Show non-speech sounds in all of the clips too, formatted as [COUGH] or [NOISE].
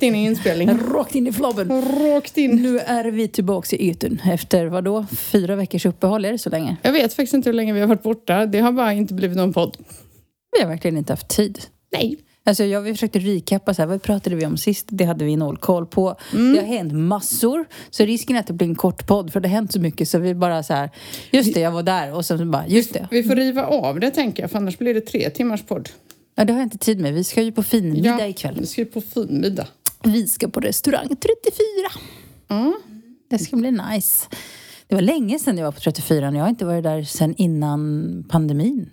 rakt in i inspelningen. Rakt in i flabben. Rakt in. Nu är vi tillbaka i ytan efter vad då? Fyra veckors uppehåll, är det så länge? Jag vet faktiskt inte hur länge vi har varit borta. Det har bara inte blivit någon podd. Vi har verkligen inte haft tid. Nej. Alltså jag försökte recappa så här, vad pratade vi om sist? Det hade vi noll koll på. Det har hänt massor. Så risken är att det blir en kort podd för det har hänt så mycket så vi bara så här, just det jag var där och sen bara, just det. Vi får riva av det tänker jag, för annars blir det tre timmars podd. Ja det har jag inte tid med. Vi ska ju på finmiddag ikväll. Vi ska ju på finmiddag. Vi ska på restaurang 34. Mm. Det ska bli nice. Det var länge sedan jag var på 34 och jag har inte varit där sedan innan pandemin.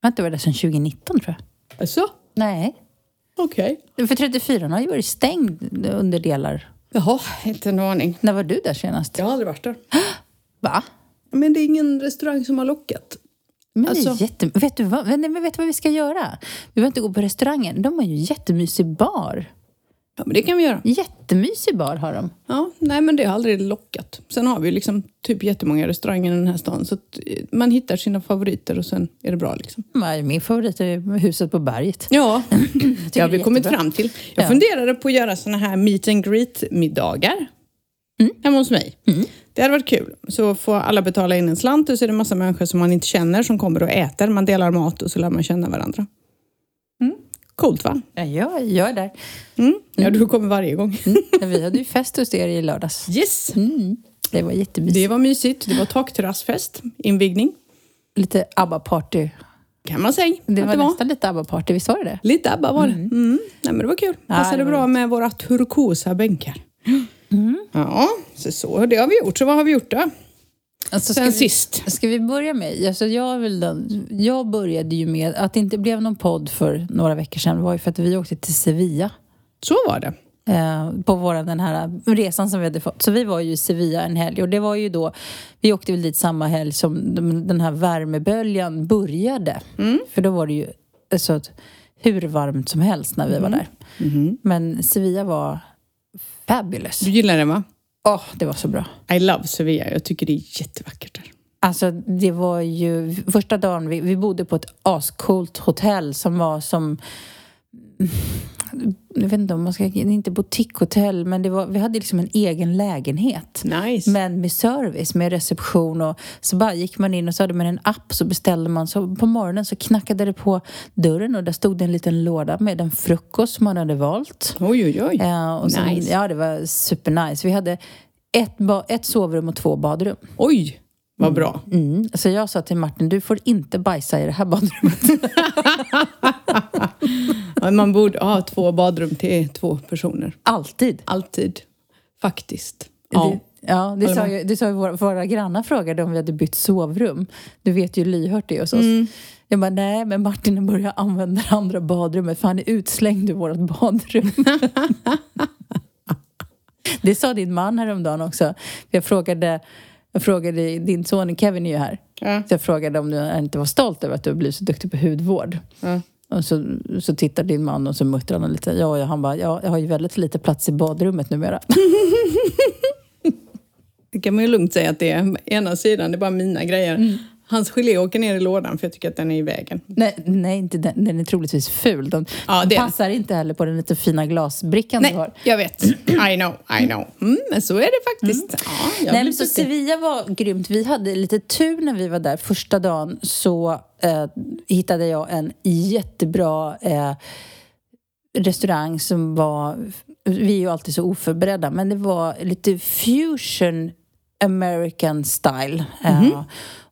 Jag har inte varit där sedan 2019 tror jag. Alltså? Nej. Okej. För 34 har ju varit stängd under delar. Jaha, inte en aning. När var du där senast? Jag har aldrig varit där. [GASPS] Va? Men det är ingen restaurang som har lockat. Men det Alltså- är jätte... vet, du vad? Nej, men vet du vad vi ska göra? Vi behöver inte gå på restaurangen. De har ju jättemysig bar. Ja, men det kan vi göra. Jättemysig bar har de. Ja, nej men det har aldrig lockat. Sen har vi liksom typ jättemånga restauranger i den här stan. Så eh, man hittar sina favoriter och sen är det bra liksom. Min favorit är huset på berget. Ja, [CLEARS THROAT] det har vi kommit fram till. Jag Ja. funderade på att göra såna här meet and greet-middagar hemma hos mig. Det hade varit kul. Så får alla betala in en slant och så är det massa människor som man inte känner som kommer och äter. Man delar mat och så lär man känna varandra. Coolt va? Ja, jag, är där. Mm. Ja, du kommer varje gång. Mm. Vi hade ju fest hos er i lördags. Yes! Mm. Det var jättemysigt. Det var mysigt. Det var takterrassfest, invigning, Lite ABBA-party. kan man säga Det var det var. nästan lite ABBA-party, visst var det det? Lite ABBA var det. Mm. Nej, men det var kul. Ja, Passade det var bra med våra turkosa bänkar. Ja, så, så det har vi gjort. Så vad har vi gjort då? Alltså, Sen vi, sist. ska vi börja med... Alltså jag, vill den, jag började ju med... Att det inte blev någon podd för några veckor sedan var ju för att vi åkte till Sevilla. Så var det. eh, på våran, den här resan som vi hade fått. Så vi var ju i Sevilla en helg och det var ju då, vi åkte väl dit samma helg som de- den här värmeböljan började. För då var det ju alltså, hur varmt som helst när vi var där. Men Sevilla var fabulous. Du gillar den va? Åh, det var så bra. I love Sevilla. Jag tycker det är jättevackert där. Alltså det var ju första dagen vi, vi bodde på ett ascoolt hotell som var som jag vet inte om man ska, inte boutiquehotell men det var, vi hade liksom en egen lägenhet. Nice. Men med service, med reception och så bara gick man in och så hade man en app så beställde man. Så på morgonen så knackade det på dörren och där stod det en liten låda med en frukost man hade valt. Oj, oj, oj. Ja, och sen, Nice. Ja, det var supernice. Vi hade ett, ett sovrum och två badrum. Oj, vad bra. Mm. Så jag sa till Martin, du får inte bajsa i det här badrummet. [LAUGHS] Man borde ha två badrum till två personer. Alltid. Alltid. Faktiskt. Ja. Det, ja, det sa ju, det sa ju våra, våra grannar frågade om vi hade bytt sovrum. Du vet ju lyhört det hos oss. Mm. Jag bara, nej, men Martin har börjat använda det andra badrummet för han är utslängd ur vårt badrum. [LAUGHS] det sa din man häromdagen också. Jag frågade, jag frågade, din son Kevin är ju här. Ja. Så jag frågade om du inte var stolt över att du blivit så duktig på hudvård. Ja. Och så, så tittar din man och så muttrar han lite. Ja, han bara, ja, jag har ju väldigt lite plats i badrummet numera. [LAUGHS] Det kan man ju lugnt säga att det är ena sidan, det är bara mina grejer. Hans gelé åker ner i lådan för jag tycker att den är i vägen. nej, nej, inte den. Den är troligtvis ful. De Ja, det den. passar inte heller på den lite fina glasbrickan du Nej, har. jag vet. I know, I know. Mm, men så är det faktiskt. Ja, jag Nej, men så. Sevilla var grymt. Vi hade lite tur när vi var där första dagen. Så eh, hittade jag en jättebra eh, restaurang som var... Vi är ju alltid så oförberedda, men det var lite fusion American style. Eh,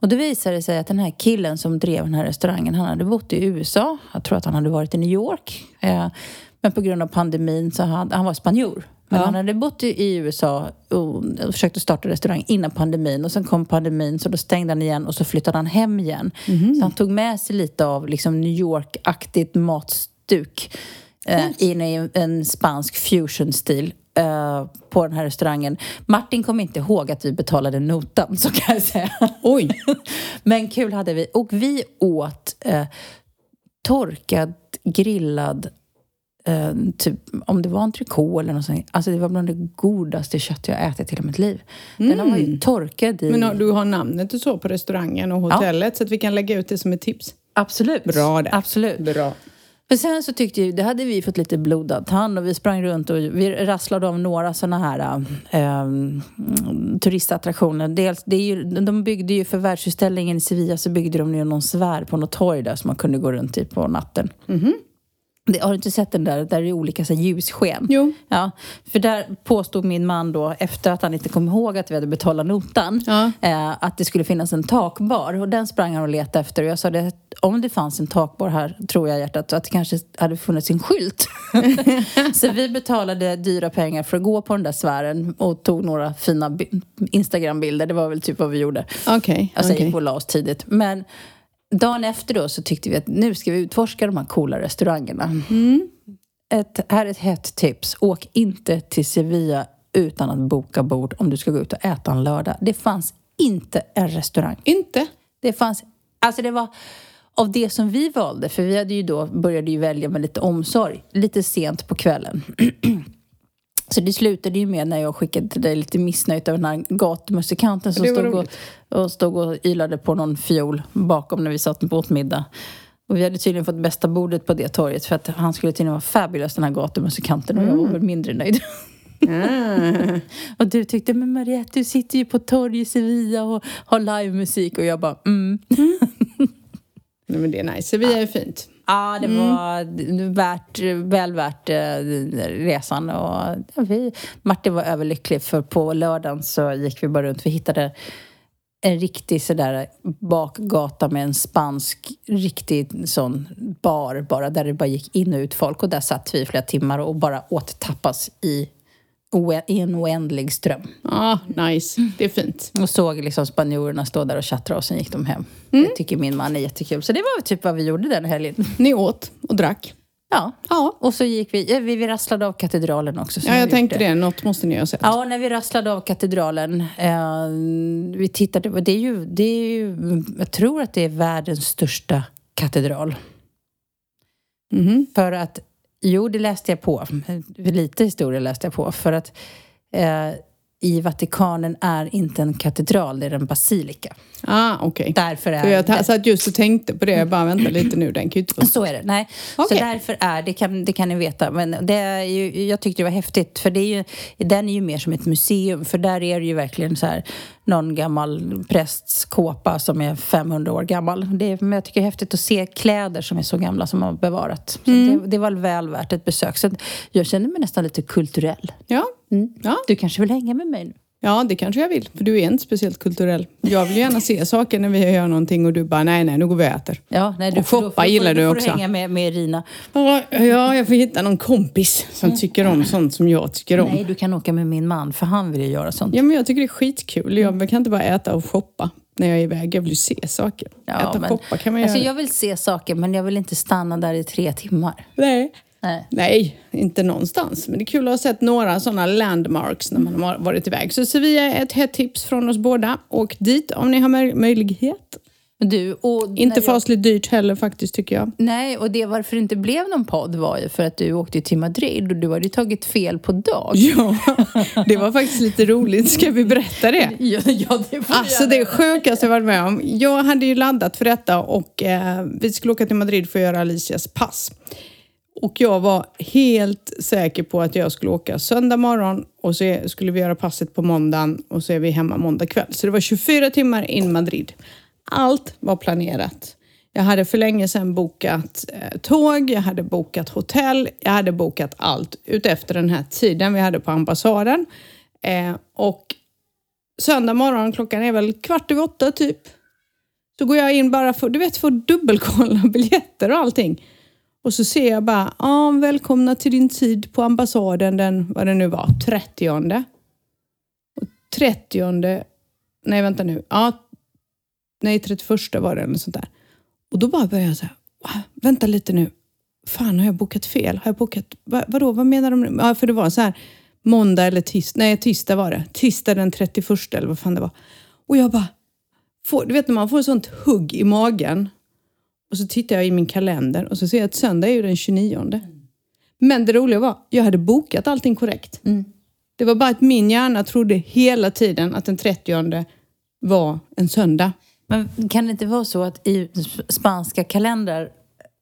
och det visade sig att den här killen som drev den här restaurangen, han hade bott i USA. Jag tror att han hade varit i New York. Eh, men på grund av pandemin så hade han var spanjor. Men Ja. han hade bott i, USA och, försökte starta restaurang innan pandemin. Och sen kom pandemin så då stängde han igen och så flyttade han hem igen. Så han tog med sig lite av liksom New York-aktigt matstuk eh, in i en spansk fusion-stil. Eh, på den här restaurangen. Martin kom inte ihåg att vi betalade notan, så kan jag säga. Oj, [LAUGHS] Men kul hade vi. Och vi åt eh, torkad, grillad, eh, typ, om det var entrecote eller något sånt. Alltså det var bland det godaste kött jag ätit i hela mitt liv. Den var ju torkad i... men har- du har namnet och så på restaurangen och hotellet så att vi kan lägga ut det som ett tips. Absolut. Bra det. Absolut. Bra. Men sen så tyckte ju, det hade vi fått lite blodad tand och vi sprang runt och vi rasslade av några sådana här äh, turistattraktioner. Dels, det är ju, de byggde ju för världsutställningen i Sevilla så byggde de ju någon svär på något torg där som man kunde gå runt i på natten. Mm -hmm. Det, har du inte sett den där, där det är olika så här, ljussken? Jo. Ja, för där påstod min man då, efter att han inte kom ihåg att vi hade betalat notan, Ja. eh, att det skulle finnas en takbar. Och den sprang han och letade efter. Och jag sa det, om det fanns en takbar här, tror jag hjärtat, så att det kanske hade funnits en skylt. [LAUGHS] så vi betalade dyra pengar för att gå på den där sfären och tog några fina bi- Instagram-bilder. Det var väl typ vad vi gjorde. Okej. Alltså okej. gick och la oss tidigt. Men dagen efter då så tyckte vi att nu ska vi utforska de här coola restaurangerna. Ett, här är ett hett tips. Åk inte till Sevilla utan att boka bord om du ska gå ut och äta en lördag. Det fanns inte en restaurang. Inte? Det fanns... Alltså det var av det som vi valde, för vi hade ju då började ju välja med lite omsorg, lite sent på kvällen. [CLEARS THROAT] Så det slutade ju med när jag skickade till dig lite missnöjt över den här gatumusikanten som stod och, och stod och ylade på någon fiol bakom när vi satt på middag. Och vi hade tydligen fått bästa bordet på det torget för att han skulle tydligen vara fabulous den här gatumusikanten och jag var väl mindre nöjd. Ah. [LAUGHS] och du tyckte, men Mariette du sitter ju på torg i Sevilla och har livemusik och jag bara, mm. [LAUGHS] Nej, men det är nice. Sevilla är fint. Ja, det var värt, väl värt eh, resan. Och vi, Martin var överlycklig för på lördagen så gick vi bara runt. Vi hittade en riktig sådär bakgata med en spansk riktig sån bar bara där det bara gick in och ut folk och där satt vi i flera timmar och bara åt tapas i, i en oändlig ström. Ja, nice. Det är fint. Och såg liksom spanjorerna stå där och tjattra och sen gick de hem. Det tycker min man är jättekul. Så det var typ vad vi gjorde den helgen. Ni åt och drack. Ja. Ja, Och så gick vi, ja, vi, vi rasslade av katedralen också. så ja jag tänkte gjort det. Något måste ni ha sett. Ja, när vi rasslade av katedralen. Eh, vi tittade på, det är, ju, det är ju, jag tror att det är världens största katedral. Mhm. För att, jo det läste jag på, lite historia läste jag på. För att eh, i Vatikanen är inte en katedral, det är en basilika. Ah, okej. Därför är För jag det- satt just och tänkte på det. Jag bara, vänta lite nu. Den kan ju inte vara... Så är det. Nej. Okej. Så därför är det, kan, det kan ni veta. Men det är ju, jag tyckte det var häftigt för det är ju, den är ju mer som ett museum. För där är det ju verkligen så här någon gammal prästs kåpa som är 500 år gammal. Det är, men jag tycker det är häftigt att se kläder som är så gamla som har bevarat. Mm. det, det var väl värt ett besök. Så jag känner mig nästan lite kulturell. Ja. ja. Du kanske vill hänga med mig nu? Ja, det kanske jag vill. För du är inte speciellt kulturell. Jag vill gärna se saker när vi gör någonting och du bara, nej, nej, nu går vi och äter. Ja, nej, du, Och shoppa då får- gillar då du får också. du hänga med, med Irina. Ja, ja, jag får hitta någon kompis som tycker om sånt som jag tycker om. Nej, du kan åka med min man för han vill ju göra sånt. Ja, men jag tycker det är skitkul. Jag kan inte bara äta och shoppa när jag är iväg. Jag vill ju se saker. äta och men- shoppa kan man alltså, göra. Jag vill se saker men jag vill inte stanna där i tre timmar. Nej. Nej. Nej, inte någonstans. Men det är kul att ha sett några sådana landmarks när man har varit iväg. Så Sevilla är ett hett tips från oss båda. Och dit om ni har möj- möjlighet. Du, Inte jag- fasligt dyrt heller faktiskt tycker jag. Nej, och det varför det inte blev någon podd var ju för att du åkte till Madrid och du hade tagit fel på dag. Ja, det var faktiskt lite roligt. Ska vi berätta det? [LAUGHS] Ja, ja det får Alltså det sjukaste jag varit med om. Jag hade ju laddat för detta och eh, vi skulle åka till Madrid för att göra Alicias pass. Och jag var helt säker på att jag skulle åka söndag morgon och så skulle vi göra passet på måndagen och så är vi hemma måndag kväll. Så det var 24 timmar in Madrid. Allt var planerat. Jag hade för länge sedan bokat eh, tåg, jag hade bokat hotell, jag hade bokat allt utefter den här tiden vi hade på ambassaden. Eh, och söndag morgon, klockan är väl kvart över åtta typ. Så går jag in bara för, du vet, för att dubbelkolla [LAUGHS] biljetter och allting. Och så ser jag bara, ja, välkomna till din tid på ambassaden den, vad det nu var, 30. Och 30, nej vänta nu, ja, nej 31 var det eller sånt där. Och då bara började jag säga, vänta lite nu, fan har jag bokat fel? Har jag bokat, va, vadå, vad menar de? nu?" Ja, för det var så här, måndag eller tisdag, nej tisdag var det, tisdag den 31 eller vad fan det var. Och jag bara, får, du vet när man får ett sånt hugg i magen och så tittar jag i min kalender och så ser jag att söndag är ju den 29. Men det roliga var, jag hade bokat allting korrekt. Det var bara att min hjärna trodde hela tiden att den 30 var en söndag. Men kan det inte vara så att i spanska kalendrar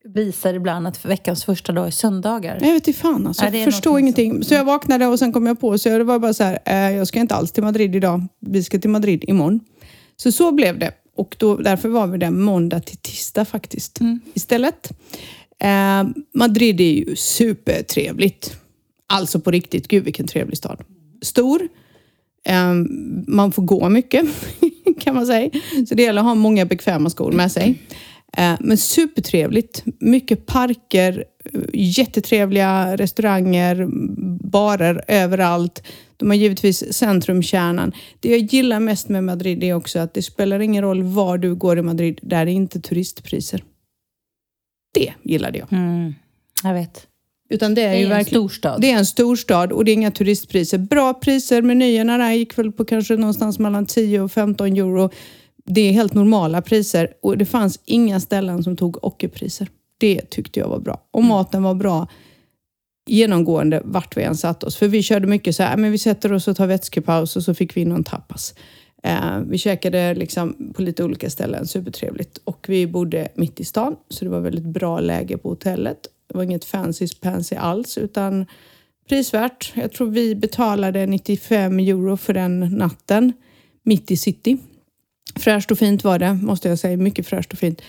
visar ibland att veckans första dag är söndagar. Jag vet inte fan alltså. Jag förstår ingenting. som- Så jag vaknade och sen kom jag på, så det var bara så här, eh, jag ska inte alls till Madrid idag. Vi ska till Madrid imorgon. Så så blev det. Och då, därför var vi där måndag till tisdag faktiskt Mm. istället. Eh, Madrid är ju supertrevligt. Alltså på riktigt, gud vilken trevlig stad. Stor. Eh, man får gå mycket [LAUGHS] kan man säga. Så det gäller att ha många bekväma skor med sig. Eh, Men supertrevligt. Mycket parker, eh, jättetrevliga restauranger, barer överallt. De har givetvis centrumkärnan. Det jag gillar mest med Madrid är också att det spelar ingen roll var du går i Madrid, där är inte turistpriser. Det gillade jag. Mm, jag vet. Utan det är, Det är ju en verkligen... storstad. Det är en storstad och det är inga turistpriser. Bra priser, menyerna där gick väl på kanske någonstans mellan 10 och 15 euro. Det är helt normala priser och det fanns inga ställen som tog ockerpriser. Det tyckte jag var bra. Och maten var bra genomgående vart vi än satt oss. För vi körde mycket så här, men vi sätter oss och tar vätskepaus och så fick vi in någon tapas. Eh, vi käkade liksom på lite olika ställen, supertrevligt. Och vi bodde mitt i stan, så det var väldigt bra läge på hotellet. Det var inget fancy pansy alls, utan prisvärt. Jag tror vi betalade 95 euro för den natten, mitt i city. Fräscht och fint var det, måste jag säga. Mycket fräscht och fint.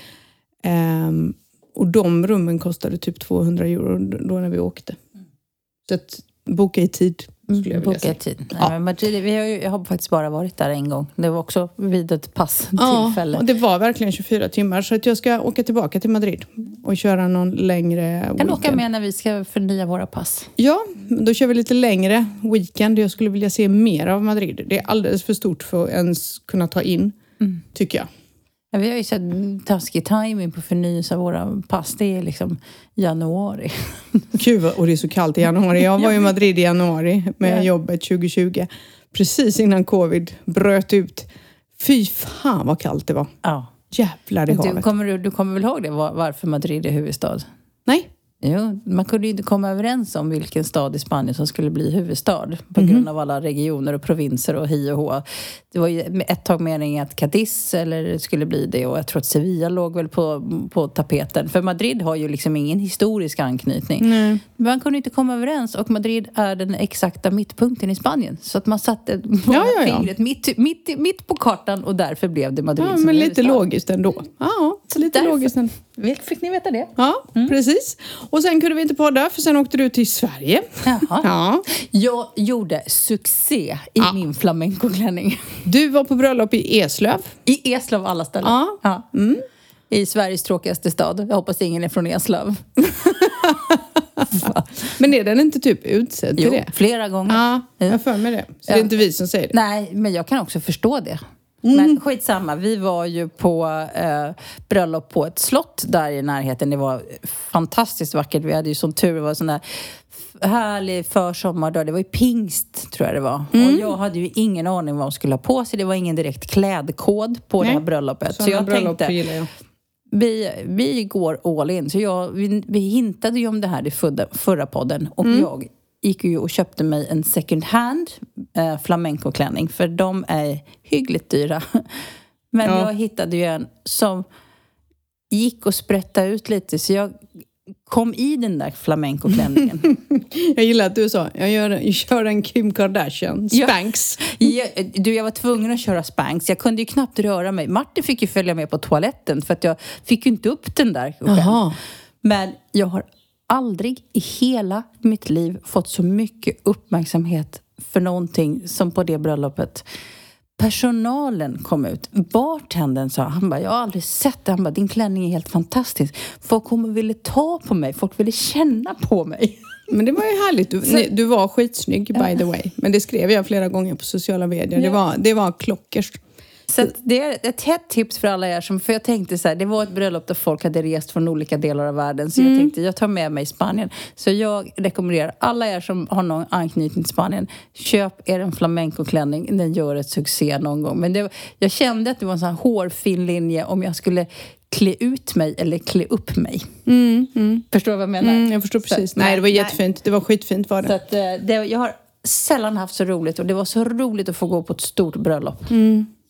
Ehm, och de rummen kostade typ 200 euro då när vi åkte. Så att boka i tid, skulle jag vilja Boka säga. tid. Nej, Ja. men Madrid, vi har ju, jag har faktiskt bara varit där en gång. Det var också vid ett Ja, passtillfälle. och det var verkligen 24 timmar. Så att jag ska åka tillbaka till Madrid och köra någon längre kan du åka weekend. med när vi ska förnya våra pass? Ja, då kör vi lite längre weekend. Jag skulle vilja se mer av Madrid. Det är alldeles för stort för att ens kunna ta in, Mm. tycker jag. Ja, vi har ju sett taskig timing på förnyelse av våra pass. Det är liksom januari. [LAUGHS] Gud, och det är så kallt i januari. Jag var i Madrid i januari med Ja. jobbet 2020. Precis innan covid bröt ut. Fy fan vad kallt det var. Ja. Jävlar i Du havet. kommer, du, du kommer väl ihåg det, var- varför Madrid är huvudstad? Nej, Jo, man kunde ju inte komma överens om vilken stad i Spanien som skulle bli huvudstad på Mhm. grund av alla regioner och provinser och hi och hå. Det var ju ett tag meningen att Cadiz eller skulle bli det och jag tror att Sevilla låg väl på, på tapeten. För Madrid har ju liksom ingen historisk anknytning. Nej. Men man kunde inte komma överens och Madrid är den exakta mittpunkten i Spanien. Så att man satte Ja, ja, ja. fingret mitt, mitt, mitt på kartan och därför blev det Madrid ja, som men lite logiskt ändå. Ja, lite Därför- logiskt ändå. Fick ni veta det? Ja, precis. Och sen kunde vi inte podda för sen åkte du till Sverige. Jaha. Ja. Jag gjorde succé i Ja. min flamencoklänning. Du var på bröllop i Eslöv. I Eslöv av alla ställen. Ja. Mm. I Sveriges tråkigaste stad. Jag hoppas ingen är från Eslöv. [LAUGHS] Men är den inte typ utsedd till Jo, det? flera gånger. Ja, jag för mig det. Så det Ja. är inte vi som säger det. Nej, men jag kan också förstå det. Mm. Men skitsamma, vi var ju på eh, bröllop på ett slott där i närheten. Det var fantastiskt vackert. Vi hade ju sån tur, det var sån där härlig försommardag. Det var ju pingst, tror jag det var. Mm. Och jag hade ju ingen aning vad de skulle ha på sig. Det var ingen direkt klädkod på Nej. det här bröllopet. Så Sådana jag bröllop tänkte, gillar jag. vi, vi går all in. Så jag, vi, vi hintade ju om det här i förra podden. Och Mm. jag gick ju och köpte mig en second hand eh, flamencoklänning. För de är hyggligt dyra. [LAUGHS] Men Ja. jag hittade ju en som gick och sprätta ut lite. Så jag kom i den där flamencoklänningen. [LAUGHS] Jag gillar att du sa, jag, gör, jag kör en Kim Kardashian. Spanx. [LAUGHS] jag, du, jag var tvungen att köra Spanx. Jag kunde ju knappt röra mig. Martin fick ju följa med på toaletten för att jag fick ju inte upp den där själv. Men jag har aldrig i hela mitt liv fått så mycket uppmärksamhet för någonting som på det bröllopet. Personalen kom ut. Bartendern sa, han bara, jag har aldrig sett det. Han bara, din klänning är helt fantastisk. Folk kom och ville ta på mig. Folk ville känna på mig. [LAUGHS] Men det var ju härligt. Du, nej, du var skitsnygg by the way. Men det skrev jag flera gånger på sociala medier. Det var, det var klockers. Så det är ett hett tips för alla er som, för jag tänkte så här, det var ett bröllop där folk hade rest från olika delar av världen. Så jag tänkte, jag tar med mig Spanien. Så jag rekommenderar alla er som har någon anknytning till Spanien, köp er en flamencoklänning. Den gör ett succé någon gång. Men det, jag kände att det var en sån här hårfin linje om jag skulle klä ut mig eller klä upp mig. Förstår du vad jag menar? Mm, jag förstår precis. Så- nej, det var jättefint. Det var skitfint var Så det. att, eh, det, jag har sällan haft så roligt och det var så roligt att få gå på ett stort bröllop.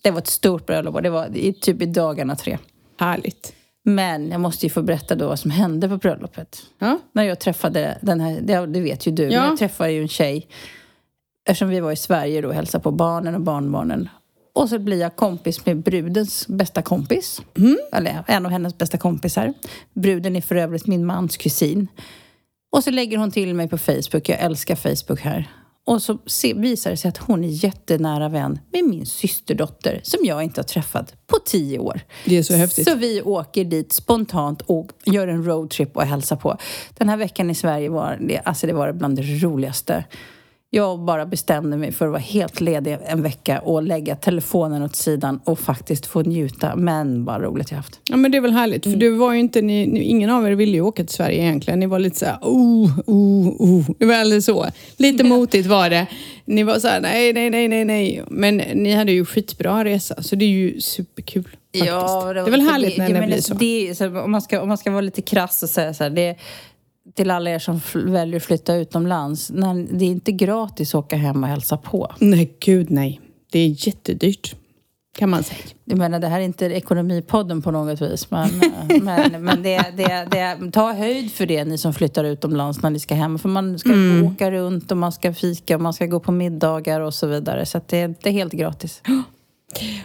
Det var ett stort bröllop och det var i, typ i dagarna tre. Härligt. Men jag måste ju få berätta då vad som hände på bröllopet. Ja. När jag träffade den här, det, vet ju du, Ja. men jag träffade ju en tjej. Eftersom vi var i Sverige då och hälsade på barnen och barnbarnen. Och så blir jag kompis med brudens bästa kompis. Eller en av hennes bästa kompisar. Bruden är för övrigt min mans kusin. Och så lägger hon till mig på Facebook. Jag älskar Facebook här. Och så visar det sig att hon är jättenära vän med min systerdotter som jag inte har träffat på tio år. Det är så häftigt. Så vi åker dit spontant och gör en roadtrip och hälsar på. Den här veckan i Sverige var det, alltså det var bland det roligaste. Jag bara bestämde mig för att vara helt ledig en vecka och lägga telefonen åt sidan och faktiskt få njuta. Men vad roligt jag haft. Ja men det är väl härligt, Mm. för det var ju inte, ni, ni, ingen av er ville ju åka till Sverige egentligen. Ni var lite såhär, oh, oh, oh. Det var aldrig så. Lite motigt var det. Ni var såhär, nej, nej, nej, nej, nej. Men ni hade ju skitbra resa, så det är ju superkul. Faktiskt. det, är väl härligt när det, men blir alltså, så. Det, så om, man ska, om man ska vara lite krass och säga så här, det, till alla er som väljer att flytta utomlands. När, det är inte gratis att åka hem och hälsa på. Nej, gud nej. Det är jättedyrt, kan man säga. Jag menar, det här är inte ekonomipodden på något vis. Men, [LAUGHS] men, men det, det, det, ta höjd för det, ni som flyttar utomlands när ni ska hem. För man ska Mm. åka runt och man ska fika och man ska gå på middagar och så vidare. Så det, det är helt gratis. [GASPS]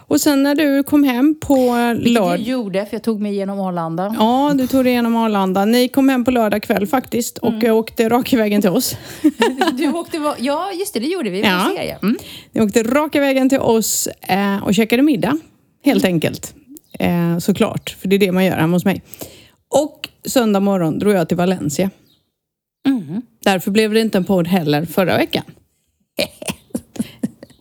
Och sen när du kom hem på Vilket jag lördag... gjorde, för jag tog mig igenom Arlanda. Ja, du tog dig igenom Arlanda. Ni kom hem på lördag kväll faktiskt och Mm. åkte raka vägen till oss. [LAUGHS] Du åkte, ja, just det, det gjorde vi. Ja. Mm. Ni åkte raka vägen till oss eh, och käkade middag, helt enkelt. Eh, såklart, för det är det man gör hemma hos mig. Och söndag morgon drog jag till Valencia. Mm. Därför blev det inte en podd heller förra veckan.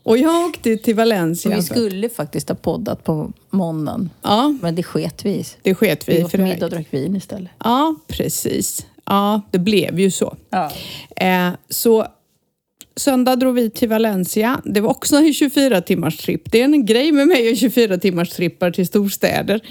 Och jag åkte till Valencia. Vi skulle faktiskt ha poddat på måndagen. Ja, Men det sket vi det sket vi Vi åt middag och drack vin istället. Ja, precis. Ja, det blev ju så. Ja. Eh, så söndag drog vi till Valencia. Det var också en 24 timmars tripp. Det är en grej med mig och 24 timmars trippar till storstäder.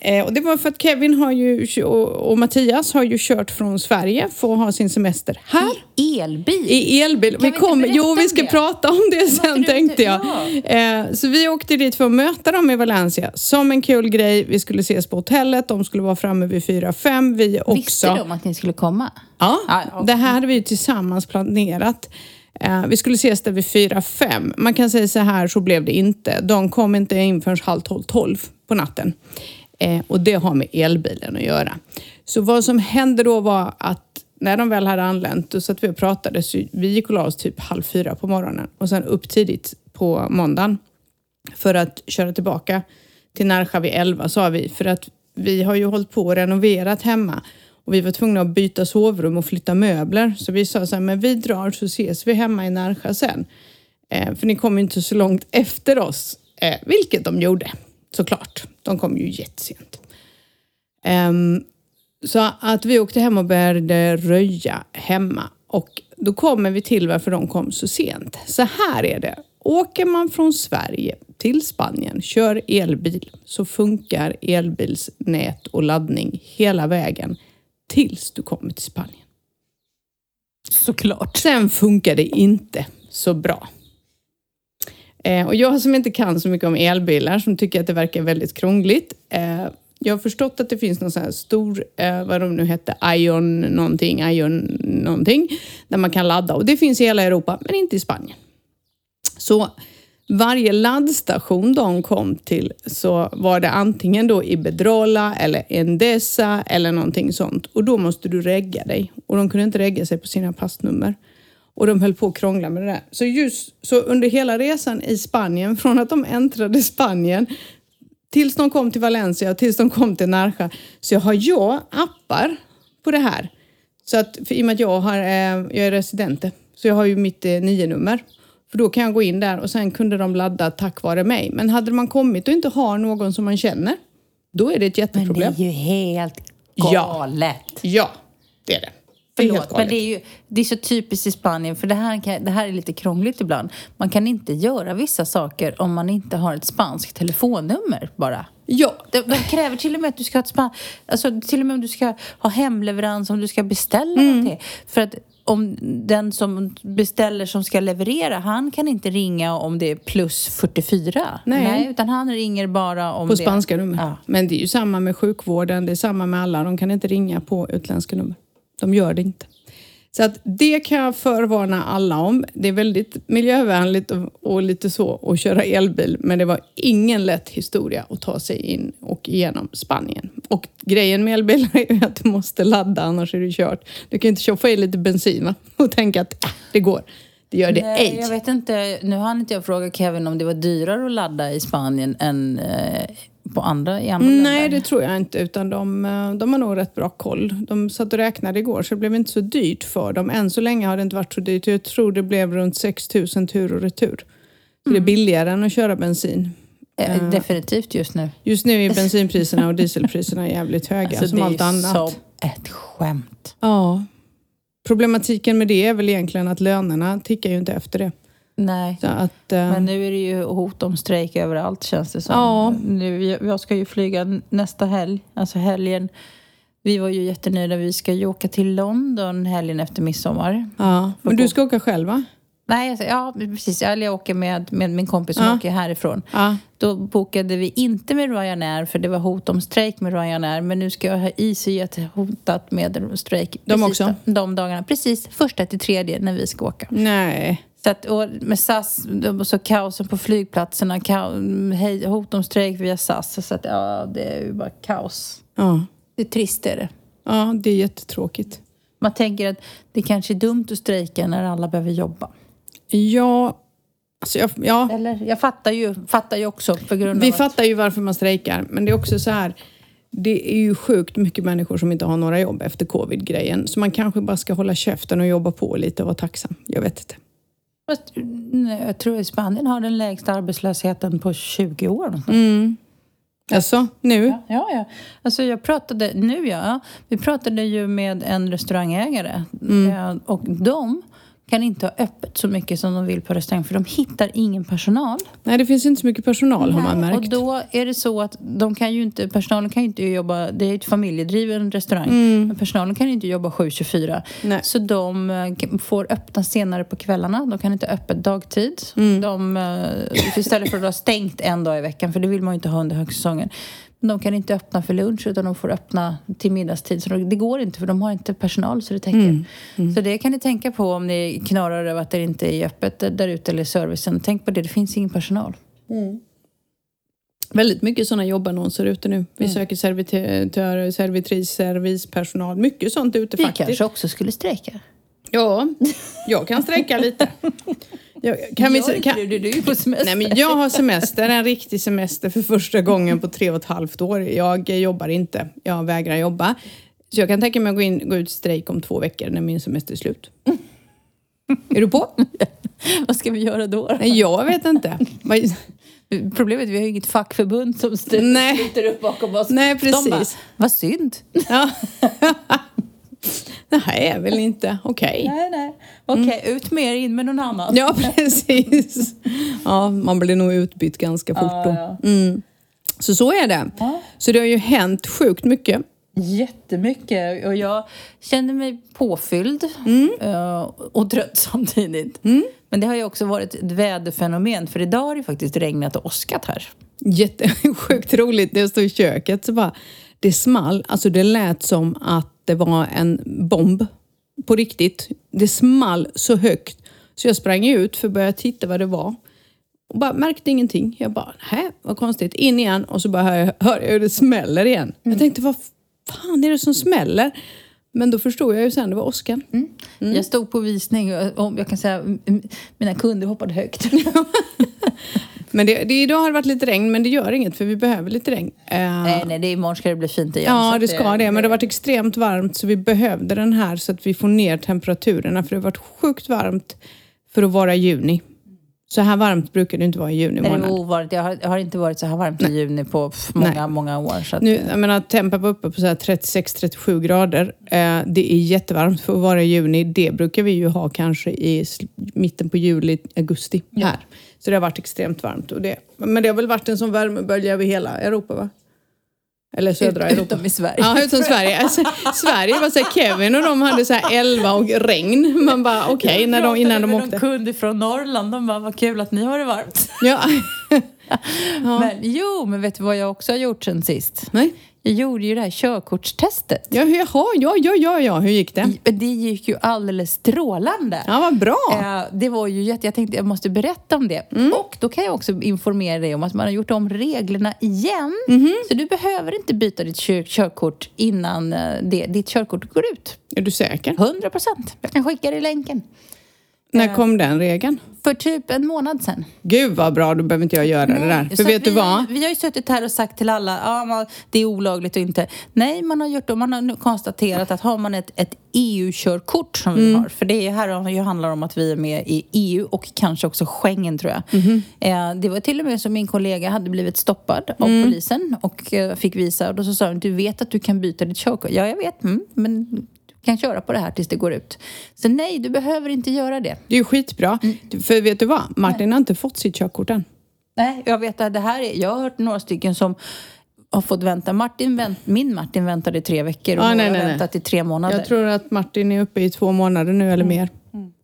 Eh, och det var för att Kevin har ju, och, och Mattias har ju kört från Sverige för att ha sin semester här. Elbil? I elbil. Kan vi kom, jo, vi ska det? prata om det sen du tänkte jag. ja. Eh, så vi åkte dit för att möta dem i Valencia som en kul grej. Vi skulle ses på hotellet, de skulle vara framme vid 4-5. Vi också. Visste de att ni skulle komma? Ja, okej. det här hade vi ju tillsammans planerat. Eh, vi skulle ses där vid 4-5. Man kan säga så här, så blev det inte. De kom inte in förrän halv 12-12 på natten. Eh, och det har med elbilen att göra. Så vad som hände då var att när de väl hade anlänt, då satt vi och pratade. Så vi gick och la oss typ halv fyra på morgonen och sen upp tidigt på måndagen för att köra tillbaka till Närsjö vid 11 sa vi. För att vi har ju hållit på och renoverat hemma och vi var tvungna att byta sovrum och flytta möbler. Så vi sa så här, men vi drar så ses vi hemma i Närsjö sen. Eh, för ni kommer ju inte så långt efter oss. Eh, vilket de gjorde, såklart. De kom ju jättesent. Ehm, så att vi åkte hem och började röja hemma. Och då kommer vi till varför de kom så sent. Så här är det. Åker man från Sverige till Spanien, kör elbil, så funkar elbilsnät och laddning hela vägen tills du kommer till Spanien. Såklart. Sen funkar det inte så bra. Eh, och jag som inte kan så mycket om elbilar, som tycker att det verkar väldigt krångligt. Eh, jag har förstått att det finns någon sån här stor, eh, vad de nu hette, Ion någonting, Ion någonting, där man kan ladda. Och det finns i hela Europa, men inte i Spanien. Så varje laddstation de kom till så var det antingen då Ibedrola eller Endesa eller någonting sånt. Och då måste du regga dig. Och de kunde inte regga sig på sina passnummer. Och de höll på att krångla med det där. Så just så under hela resan i Spanien, [LAUGHS] från att de äntrade Spanien tills de kom till Valencia och tills de kom till Närsjö, så har jag appar på det här. Så att, för i och med att jag, har, eh, jag är residente, så jag har ju mitt eh, nio-nummer. För då kan jag gå in där och sen kunde de ladda tack vare mig. Men hade man kommit och inte har någon som man känner, då är det ett Men det jätteproblem. är ju helt Ja. galet. Ja, det är det. Förlåt, men det är ju det är så typiskt i Spanien, för det här, kan, det här är lite krångligt ibland. Man kan inte göra vissa saker om man inte har ett spanskt telefonnummer bara. Ja, De, de kräver till och med att du ska ha ett span... Alltså till och med om du ska ha hemleverans, om du ska beställa någonting. För att om den som beställer som ska leverera, han kan inte ringa om det är plus 44. Nej. utan han ringer bara om På det. spanska nummer. Ja. Men det är ju samma med sjukvården, det är samma med alla. De kan inte ringa på utländska nummer. De gör det inte. Så att det kan jag förvarna alla om. Det är väldigt miljövänligt och, lite så att köra elbil, men det var ingen lätt historia att ta sig in och igenom Spanien. Och grejen med elbilar [LAUGHS] är ju att du måste ladda, annars är det kört. Du kan inte köpa i lite bensin va? [LAUGHS] och tänka att äh, det går. Det gör det Nej, ej. jag vet inte. Nu hann inte jag fråga Kevin om det var dyrare att ladda i Spanien än eh, på andra, i andra Nej, länder. det tror jag inte. Utan de, eh, de har nog rätt bra koll. De satt och räknade igår så det blev inte så dyrt för dem. Än så länge har det inte varit så dyrt. Jag tror det blev runt 6 000 tur och retur. Så det är billigare än att köra bensin. Eh, Definitivt just nu. Just nu är [LAUGHS] bensinpriserna och dieselpriserna jävligt höga Alltså, som det är allt annat. som ett skämt. Ja. Problematiken med det är väl egentligen att lönerna tickar ju inte efter det. Nej. Att, eh, Men nu är det ju hot om strejk överallt känns det som. Ja. Nu, jag- ska ju flyga nästa helg, alltså helgen. Vi var ju jättenöjda. Vi ska ju åka till London helgen efter midsommar. ja. Men du ska åka själv va? Nej, alltså, ja precis. Jag åker med, med min kompis som Ja. åker härifrån. Ja. Då bokade vi inte med Ryanair för det var hot om strejk med Ryanair. Men nu ska jag ha EasyJet hotat med strejk. De också? De dagarna. Precis första till tredje när vi ska åka. Nej. Så att, och med SAS, så kaosen på flygplatserna, kao- hej- hot om strejk via SAS. Så att, ja, det är ju bara kaos. Ja. Det är trist är det. ja, det är jättetråkigt. Man tänker att det kanske är dumt att strejka när alla behöver jobba. Ja, alltså jag, ja. Eller? Jag fattar ju, fattar ju också på grund Vi av att... fattar ju varför man strejkar, men det är också så här. Det är ju sjukt mycket människor som inte har några jobb efter covid-grejen. Så man kanske bara ska hålla käften och jobba på lite och vara tacksam. Jag vet inte. Nej, Jag tror att Spanien har den lägsta arbetslösheten på 20 år. Mm. Alltså, nu? Ja, ja, ja. Alltså jag pratade, nu ja, vi pratade ju med en restaurangägare Eh, och de kan inte ha öppet så mycket som de vill på restaurang för de hittar ingen personal. Nej, det finns inte så mycket personal har man märkt. Och då är det så att de kan ju inte, personalen kan ju inte jobba, det är ett familjedriven restaurang, men personalen kan ju inte jobba 7-24. Mm. Nej. Så de eh, får öppna senare på kvällarna, de kan inte ha öppet dagtid. Mm. De, eh, istället för att ha stängt en dag i veckan, för det vill man ju inte ha under högsäsongen. De kan inte öppna för lunch utan de får öppna till middagstid. Så det går inte för de har inte personal så det täcker. Mm. Så det kan ni tänka på om ni knorrar över att det inte är öppet där ute eller servicen. Tänk på det, det finns ingen personal. Väldigt mycket sådana jobbannonser ute nu. Vi söker servitörer, servitris, servispersonal. Mycket sånt ute Vi faktiskt. kanske också skulle strejka. Ja, jag kan sträcka lite. [LAUGHS] Jag, kan vi, Gör kan, du det? Du är ju på semester. Nej, men jag har semester, en riktig semester för första gången på tre och ett halvt år. Jag jobbar inte, jag vägrar jobba. Så jag kan tänka mig att gå, in, gå ut strejk om två veckor när min semester är slut. Är du på? [LAUGHS] Vad ska vi göra då? Nej, jag vet inte. Problemet är att vi har ju inget fackförbund som sluter upp bakom oss. Nej, De bara, precis. vad synd. Ja. [LAUGHS] [LAUGHS] [LAUGHS] Nej, väl inte. Okej. Nej, nej. Okej, ut med er, in med någon annan. Ja, [LAUGHS] precis. Ja, man blir nog utbytt ganska fort då. Ja, Mm. Så så är det. Ja. Så det har ju hänt sjukt mycket. Jättemycket. Och jag känner mig påfylld Mm. eh, och trött [LAUGHS] samtidigt. Men det har ju också varit ett väderfenomen. För idag har det faktiskt regnat och åskat här. Jättesjukt roligt. När jag stod i köket så bara, det small. Alltså det lät som att det var en bomb. På riktigt. Det small så högt. Så jag sprang ut för att börja titta vad det var. Och bara märkte ingenting. Jag bara, nej vad konstigt. In igen och så bara hör jag, hör jag hur det smäller igen. Jag tänkte, vad fan är det som smäller? Men då förstod jag ju sen, det var åskan. Jag stod på visning och jag kan säga mina kunder hoppade högt. [LAUGHS] Men det, det, idag har det varit lite regn, men det gör inget för vi behöver lite regn. Eh, nej, nej, det imorgon ska det bli fint igen. Ja, det ska det. Men det har varit extremt varmt så vi behövde den här så att vi får ner temperaturerna. För det har varit sjukt varmt för att vara juni. Så här varmt brukar det inte vara i juni Nej, det månad. ovanligt. Jag har, jag har inte varit så här varmt i juni på pff, Nej. många, många år. Så att, Nu, jag menar, tempen var uppe på så här 36-37 grader. Eh, det är jättevarmt för att vara i juni. Det brukar vi ju ha kanske i mitten på juli, augusti här. Så det har varit extremt varmt. Och det, men det har väl varit en sån värmebölja över hela Europa va? Eller södra Europa. Utom i Sverige. Ja, utom Sverige. Alltså, Sverige var så här, Kevin och de hade så här 11 och regn. Man bara okej, okay, när de, innan de åkte. Jag kunde från Norrland, de bara vad kul att ni har det varmt. Ja. [LAUGHS] ja. Men, jo, men vet du vad jag också har gjort sen sist? Nej. Jag gjorde ju det här körkortstestet. Ja, jaha, ja, ja, ja, ja, hur gick det? Det gick ju alldeles strålande. Ja, vad bra. Eh, det var ju jätte... Jag tänkte jag måste berätta om det. Mm. Och då kan jag också informera dig om att man har gjort om reglerna igen. Mm. Så du behöver inte byta ditt kör körkort innan eh, det, ditt körkort går ut. Är du säker? 100 procent. Jag kan skicka dig länken. När kom den regeln? För typ en månad sedan. Gud vad bra, då behöver inte jag göra Nej, det där. För vet vi, du vad? Vi har ju suttit här och sagt till alla ja, det är olagligt och inte. Nej, man har gjort det. Man har nu konstaterat att har man ett, ett EU-körkort som mm. vi har, för det här handlar om att vi är med i EU och kanske också Schengen tror jag. Mm. Eh, det var till och med så min kollega hade blivit stoppad av mm. polisen och eh, fick visa och då så sa de, du vet att du kan byta ditt körkort? Ja, jag vet, mm, men kan köra på det här tills det går ut. Så nej, du behöver inte göra det. Det är ju skitbra. Mm. För vet du vad? Martin nej. har inte fått sitt körkort än. Nej, jag vet att det här är... Jag har hört några stycken som har fått vänta. Martin vänt, min Martin väntade i tre veckor och ah, nej, har väntat i tre månader. Jag tror att Martin är uppe i två månader nu eller mm. mer.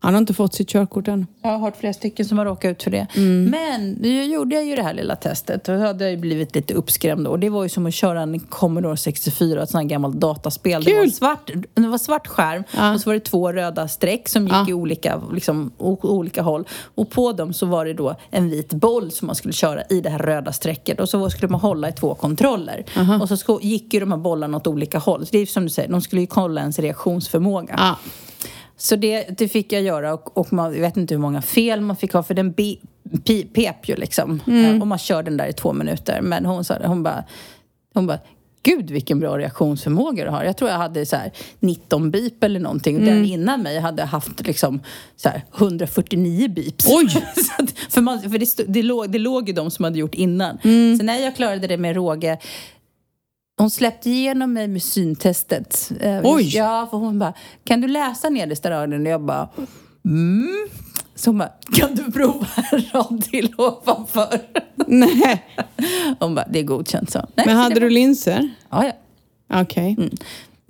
Han har inte fått sitt körkort än. Jag har hört flera stycken som har råkat ut för det. Mm. Men nu gjorde jag ju det här lilla testet och då hade jag blivit lite uppskrämd. Och det var ju som att köra en Commodore 64, ett sånt här gammalt dataspel. Kul. Det var, svart, det var svart skärm ja. och så var det två röda streck som gick ja. i olika, liksom, olika håll. Och på dem så var det då en vit boll som man skulle köra i det här röda strecket. Och så skulle man hålla i två kontroller. Uh -huh. Och så gick ju de här bollarna åt olika håll. Så det är som du säger, de skulle ju kolla ens reaktionsförmåga. Ja. Så det, det fick jag göra och, och man vet inte hur många fel man fick ha för den be, pi, pep ju liksom. Mm. Och man kör den där i två minuter. Men hon sa hon bara, hon bara Gud vilken bra reaktionsförmåga du har. Jag tror jag hade så 19 bip eller någonting. Mm. Den innan mig hade haft liksom så 149 bips. [LAUGHS] Oj! att, för man, för det, det, låg, det låg ju de som hade gjort innan. Mm. Så när jag klarade det med råge hon släppte igenom mig med syntestet. Eh, Oj! Ja, för hon bara, kan du läsa nedersta raden? Och jag bara, mm. Så hon bara, kan du prova [LAUGHS] en rad till ovanför? [LAUGHS] Nej. Hon bara, det är godkänt så. Nej, Men hade du linser? Ja, ja. Okej. Okay. Mm.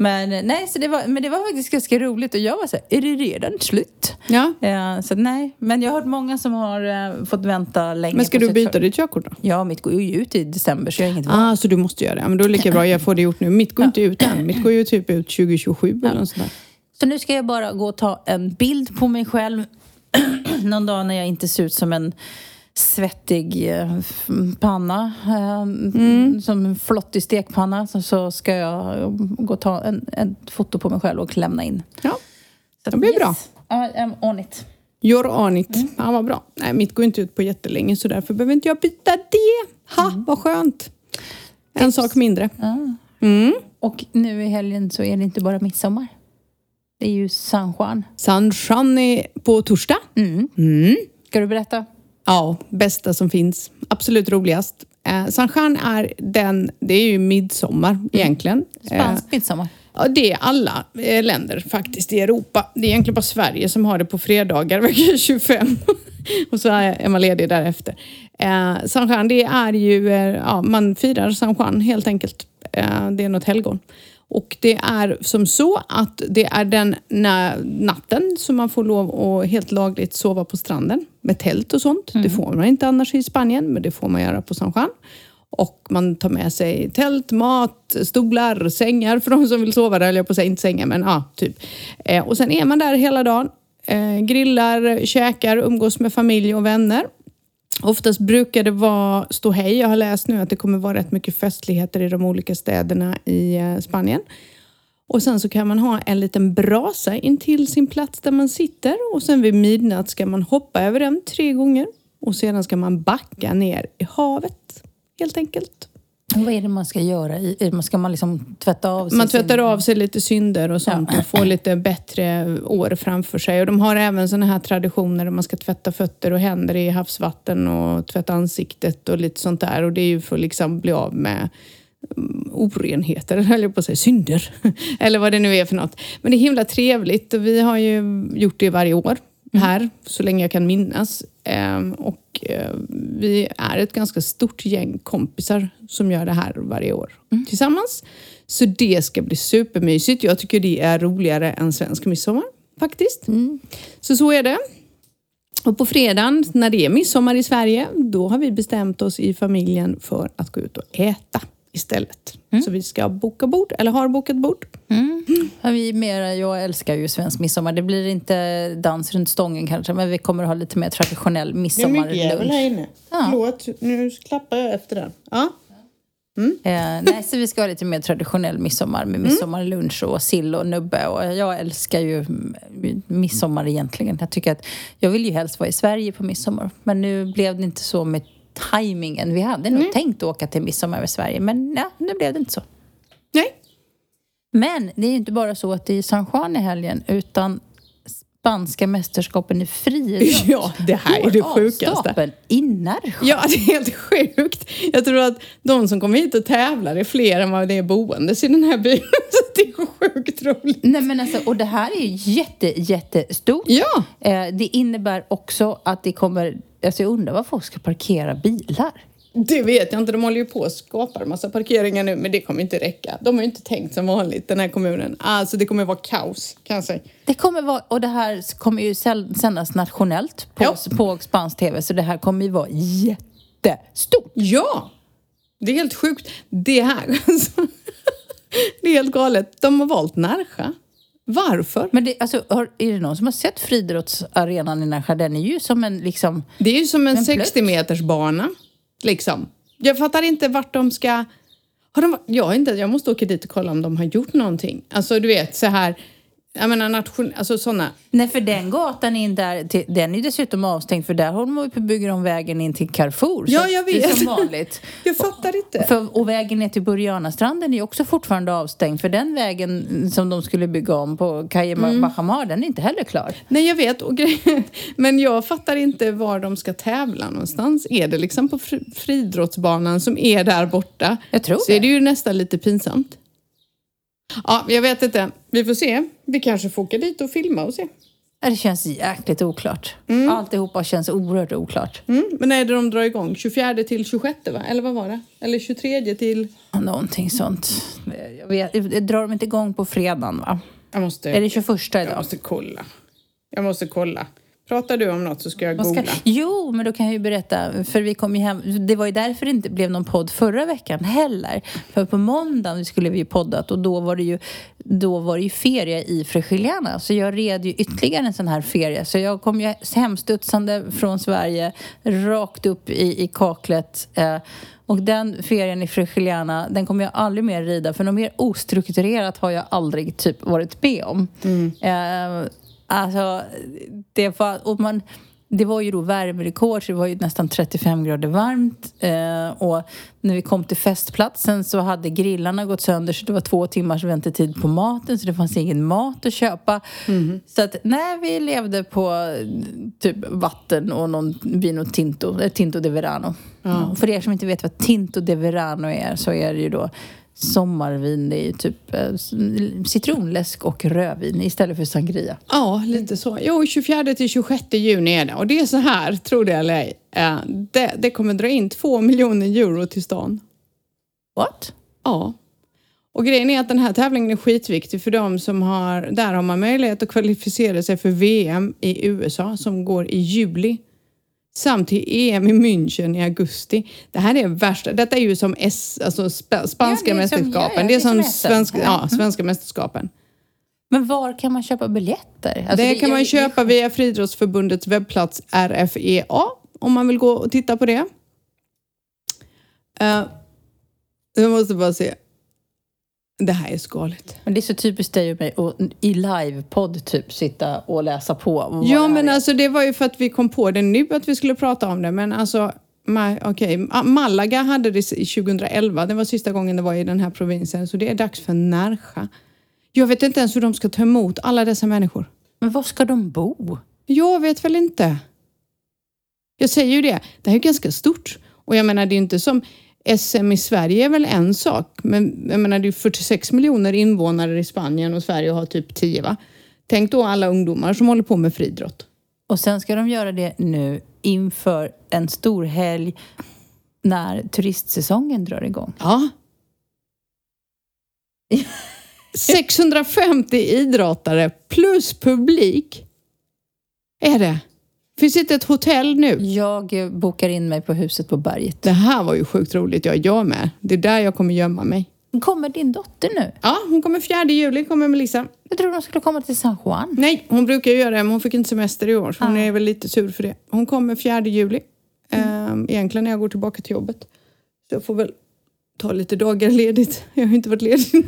Men eh, nej, så det var, men det var faktiskt ganska roligt och jag var så här, är det redan slut? Ja. ja så nej, men jag har hört många som har uh, fått vänta länge. Men ska du byta ditt körkort då? Ja, mitt går ju ut i december så jag har inget val. Ah, så du måste göra det? Men då är det lika bra jag får det gjort nu. Mitt går inte ut än. Mitt går ju typ ut 2027 ja. eller något sånt där. Så nu ska jag bara gå och ta en bild på mig själv [CLEARS THROAT] någon dag när jag inte ser ut som en svettig eh, panna, eh, mm. som en flottig stekpanna, så ska jag gå och ta en, en foto på mig själv och lämna in. Ja, det blir yes. bra. I'm on it. You're on it. Mm. Ja, vad bra. Nej, mitt går inte ut på jättelänge så därför behöver inte jag byta det. Ha, mm. vad skönt. En Tips. sak mindre. Ah. Mm. Och nu i helgen så är det inte bara midsommar. Det är ju San Juan. San Juan är på torsdag. Mm. Mm. Ska du berätta? Ja, bästa som finns. Absolut roligast. Eh, San Juan är den, det är ju midsommar mm. egentligen. Spansk eh, midsommar. Ja, det är alla eh, länder faktiskt i Europa. Det är egentligen bara Sverige som har det på fredagar [LAUGHS] vecka 25. och så är man ledig därefter. Eh, San Juan, det är ju, eh, ja, man firar San Juan helt enkelt. Eh, det är något helgon. Och det är som så att det är den natten som man får lov att helt lagligt sova på stranden med tält och sånt. Mm. Det får man inte annars i Spanien, men det får man göra på San Juan. Och man tar med sig tält, mat, stolar, sängar för de som vill sova där, eller på att säga inte sängar, men ja, typ. Eh, och sen är man där hela dagen, eh, grillar, käkar, umgås med familj och vänner. Oftast brukar det vara ståhej. Jag har läst nu att det kommer vara rätt mycket festligheter i de olika städerna i eh, Spanien. Och sen så kan man ha en liten brasa intill sin plats där man sitter och sen vid midnatt ska man hoppa över den tre gånger och sedan ska man backa ner i havet helt enkelt. Vad är det man ska göra? Ska man liksom tvätta av sig? Man tvättar av sig lite synder och sånt ja. och får lite bättre år framför sig. Och de har även såna här traditioner där man ska tvätta fötter och händer i havsvatten och tvätta ansiktet och lite sånt där. Och det är ju för att liksom bli av med orenheter, eller jag på att säga synder. [LAUGHS] eller vad det nu är för något. Men det är himla trevligt och vi har ju gjort det varje år. här så länge jag kan minnas. Ehm, och eh, vi är ett ganska stort gäng kompisar som gör det här varje år tillsammans. Så det ska bli supermysigt. Jag tycker det är roligare än svensk midsommar faktiskt. Så så är det. Och på fredagen när det är midsommar i Sverige, då har vi bestämt oss i familjen för att gå ut och äta istället. Så vi ska boka bord, eller har bokat bord. Ja, vi mera, jag älskar ju svensk midsommar. Det blir inte dans runt stången kanske, men vi kommer att ha lite mer traditionell midsommarlunch. inne. Ja. Förlåt, nu klappar jag efter den. Ja. Eh, nej, så vi ska ha lite mer traditionell midsommar med midsommarlunch och sill och nubbe. Och jag älskar ju mm, midsommar egentligen. Jag tycker att jag vill ju helst vara i Sverige på midsommar. Men nu blev det inte så med tajmingen. Vi hade nog tänkt åka till midsommar i Sverige, men ja, nu blev det inte så. Nej. Men det är ju inte bara så att det är San Juan i helgen, utan spanska mästerskapen i friidrott [LAUGHS] Ja, det här är det sjukaste. i Närsjö. Ja, det är helt sjukt. Jag tror att de som kommer hit och tävlar är fler än vad det är boendes i den här byn. [LAUGHS] Så det är sjukt roligt. Nej men alltså, och det här är ju jätte, jättestort. Ja. Eh, det innebär också att det kommer, alltså jag undrar var folk ska parkera bilar. Det vet jag inte. De håller ju på och skapar massa parkeringar nu, men det kommer inte räcka. De har ju inte tänkt som vanligt, den här kommunen. Alltså, det kommer vara kaos, kan jag säga. Det kommer vara, och det här kommer ju sändas nationellt på, Ja. på spansk tv, så det här kommer ju vara jättestort. Ja! Det är helt sjukt. Det här, alltså, [LAUGHS] det är helt galet. De har valt Närsjö. Varför? Men det, alltså, har, är det någon som har sett friidrottsarenan i Närsjö? Den är ju som en liksom... Det är ju som en plötsligt- 60 meters bana. Liksom. Jag fattar inte vart de ska... Har de, jag, inte, jag måste åka dit och kolla om de har gjort någonting. Alltså du vet så här... Jag menar nation, alltså sådana... Nej, för den gatan in där, den är dessutom avstängd för där håller man på bygga om vägen in till Carrefour. Ja, jag Det är vet. som vanligt. [LAUGHS] Jag fattar inte. För, och vägen ner till Burianastranden är också fortfarande avstängd för den vägen som de skulle bygga om på Kaje Mm. Bahamar, den är inte heller klar. Nej, jag vet. Och [LAUGHS] men jag fattar inte var de ska tävla någonstans. Är det liksom på fri, friidrottsbanan som är där borta? Jag tror Så det. är det ju nästan lite pinsamt. Ja, jag vet inte. Vi får se. Vi kanske får åka dit och filma och se. Det känns jäkligt oklart. Alltihopa känns oerhört oklart. Mm, men när är det de drar igång? 24 till 26 va? Eller vad var det? Eller 23 till... Någonting sånt. Jag vet, drar de inte igång på fredagen va? Jag måste, Är det 21 jag idag? måste kolla. Jag måste kolla. Pratar du om något så ska jag Vad ska- googla. Jo, men då kan jag ju berätta. För vi kom ju hem. Det var ju därför det inte blev någon podd förra veckan heller. För på måndagen skulle vi ju poddat och då var det ju, då var det ju ferie i Frigiliana. Så jag red ju ytterligare en sån här ferie. Så jag kom ju hemstudsande från Sverige rakt upp i, i kaklet. Eh, och den ferien i Frigiliana, den kommer jag aldrig mer rida. För något mer ostrukturerat har jag aldrig typ varit med om. Eh, Alltså, det var, och man, det var ju då värmerekord, så det var ju nästan 35 grader varmt. Eh, och när vi kom till festplatsen så hade grillarna gått sönder så det var två timmars väntetid på maten så det fanns ingen mat att köpa. Så att nej, vi levde på eh, typ vatten och någon vino tinto, eller tinto de verano. Och För er som inte vet vad tinto de verano är så är det ju då sommarvin, det är typ eh, citronläsk och rödvin istället för sangria. Ja, lite så. Jo, 24 till 26 juni är det. Och det är så här, tror det eller ej. eh, Det, det kommer dra in två miljoner euro till stan. What? Ja. Och grejen är att den här tävlingen är skitviktig för de som har... Där har man möjlighet att kvalificera sig för VM i USA som går i juli. Samt till EM i München i augusti. Det här är värsta. Detta är ju som S, alltså sp- spanska Ja, det är som- mästerskapen. ja, ja, det är som, svenska, Ja. svenska mästerskapen. Men var kan man köpa biljetter? Alltså, det kan man köpa via Friidrottsförbundets webbplats RFEA om man vill gå och titta på det. Uh, jag måste bara se. Det här är skaligt. Men det är så typiskt dig och mig att i livepodd typ sitta och läsa på. Ja, men är. alltså det var ju för att vi kom på det nu att vi skulle prata om det. Men alltså, okej, Ma- Malaga hade det i 2011. Det var sista gången det var i den här provinsen. Så det är dags för Närsjö. Jag vet inte ens hur de ska ta emot alla dessa människor. Men var ska de bo? Jag vet väl inte. Jag säger ju det. Det här är ganska stort. Och jag menar, det är inte som SM i Sverige är väl en sak. Men jag menar, det är 46 miljoner invånare i Spanien och Sverige har typ 10 va? Tänk då alla ungdomar som håller på med friidrott. Och sen ska de göra det nu inför en stor helg när turistsäsongen drar igång. Ja. 650 idrottare plus publik. Är det? Finns inte ett hotell nu? Jag bokar in mig på huset på berget. Det här var ju sjukt roligt. Jag, jag med. Det är där jag kommer gömma mig. Kommer din dotter nu? Ja, hon kommer 4 juli, kommer Melissa. Jag trodde de skulle komma till San Juan. Nej, hon brukar ju göra det, men hon fick inte semester i år. Så hon Ah. är väl lite sur för det. Hon kommer 4 juli. Mm. Egentligen när jag går tillbaka till jobbet. Så jag får väl ta lite dagar ledigt. [LAUGHS] Jag har inte varit ledig [LAUGHS]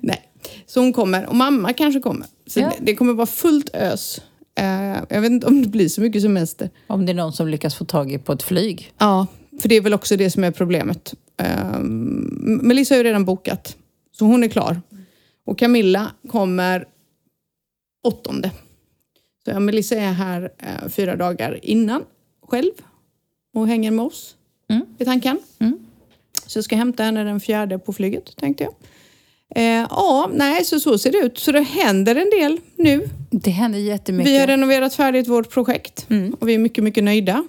Nej, så hon kommer. Och mamma kanske kommer. Så Ja. det, det kommer vara fullt ös. Eh, jag vet inte om det blir så mycket semester. Om det är någon som lyckas få tag i på ett flyg. Ja, för det är väl också det som är problemet. Um, Melissa har ju redan bokat, så hon är klar. Och Camilla kommer åttonde. Så Melissa är här eh, fyra dagar innan själv och hänger med oss Mm. i tanken. Mm. Så jag ska hämta henne den fjärde på flyget, tänkte jag. Eh, ja, nej, så så ser det ut. Så det händer en del nu. Det händer jättemycket. Vi har renoverat färdigt vårt projekt Mm. och vi är mycket, mycket nöjda.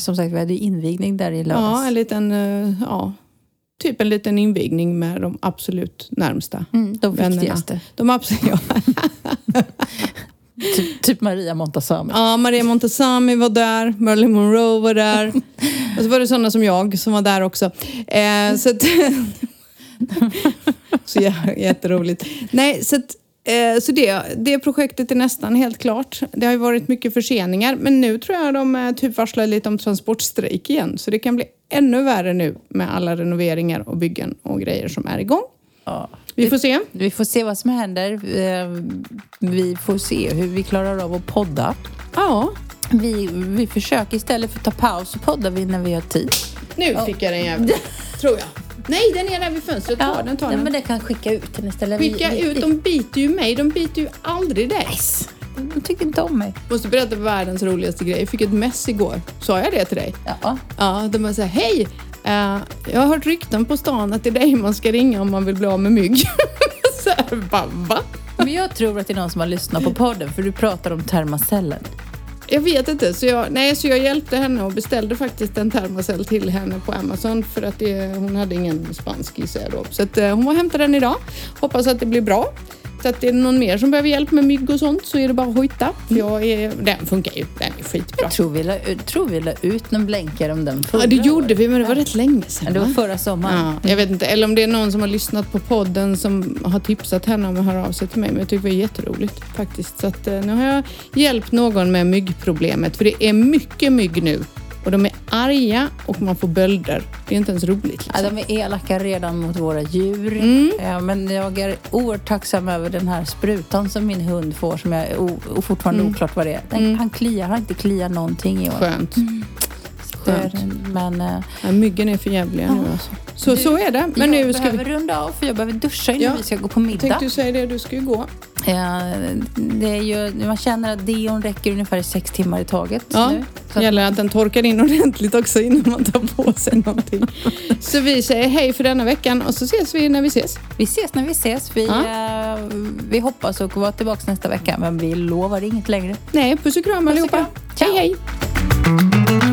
Som sagt, vi hade invigning där i lördags. Ja, en liten, eh, ja, typ en liten invigning med de absolut närmsta. Mm, de Vännerna. viktigaste. De absolut, ja. [LAUGHS] Typ, typ Maria Montazami. ja, Maria Montazami var där, Marilyn Monroe var där. [LAUGHS] Och så var det sådana som jag som var där också. Eh, så att, [LAUGHS] så jä- [LAUGHS] jätteroligt. Nej, så att, eh, så det, det projektet är nästan helt klart. Det har ju varit mycket förseningar, men nu tror jag de eh, typ varslar lite om transportstrejk igen. Så det kan bli ännu värre nu med alla renoveringar och byggen och grejer som är igång. Ja. Vi får se. Vi får se vad som händer. Eh, Vi får se hur vi klarar av att podda. Ja, Vi, vi försöker istället för att ta paus och podda vi när vi har tid. nu fick jag den jäveln. tror jag. Nej, den är där vid fönstret. Ta den, ta nej, den. men det kan skicka ut den istället. Vi- Skicka vi- ut, de biter ju mig. De biter ju aldrig dig. De tycker inte om mig. Måste berätta världens roligaste grej. Jag fick ett mess igår. Sa jag det till dig? Ja. Ja, de bara säger hej. eh, jag har hört rykten på stan att det är dig man ska ringa om man vill bli av med mygg. [LAUGHS] så här, bara, va? Men jag tror att det är någon som har lyssnat på podden för du pratar om termacellen. Jag vet inte. Så jag, nej, så jag hjälpte henne och beställde faktiskt en termocell till henne på Amazon för att det, hon hade ingen spansk gissar sig då. Så att, eh, hon var och hämtade den idag. Hoppas att det blir bra. Så att det är någon mer som behöver hjälp med mygg och sånt så är det bara att hojta. Jag är, den funkar ju. Den är skitbra. Jag tror vi la, tror vi la ut någon blänkare om den förra Ja, det gjorde vi, men det var rätt länge sedan. Ja, det var va? förra sommaren. Ja, jag vet inte, eller om det är någon som har lyssnat på podden som har tipsat henne om att höra av sig till mig. Men jag tycker det var jätteroligt faktiskt. Så att, eh, nu har jag hjälpt någon med myggproblemet. För det är mycket mygg nu. Och de är arga och man får bölder. Det är inte ens roligt. Ja, Liksom. de är elaka redan mot våra djur. Mm. Ja, men jag är oerhört tacksam över den här sprutan som min hund får som jag är o- fortfarande Mm. oklart vad det är. Den, Han kliar, har inte kliat någonting i år. Skönt. Den, Men eh, Ja, myggen är för jävliga nu alltså. Så, så är det. Men jag nu ska behöver vi... runda av för jag behöver duscha innan Ja, vi ska gå på middag. Tänkte du säga det, du ska ju gå. Eh, det är ju, man känner att deon räcker ungefär sex timmar i taget Ja, nu. Så gäller att den torkar in [LAUGHS] ordentligt också innan man tar på sig någonting. Så vi säger hej för denna veckan och så ses vi när vi ses. vi ses när vi ses. Vi, Ja. eh, vi hoppas att vara tillbaka nästa vecka men vi lovar inget längre. Nej, puss och kram Puss och allihopa. kram. Hej hej!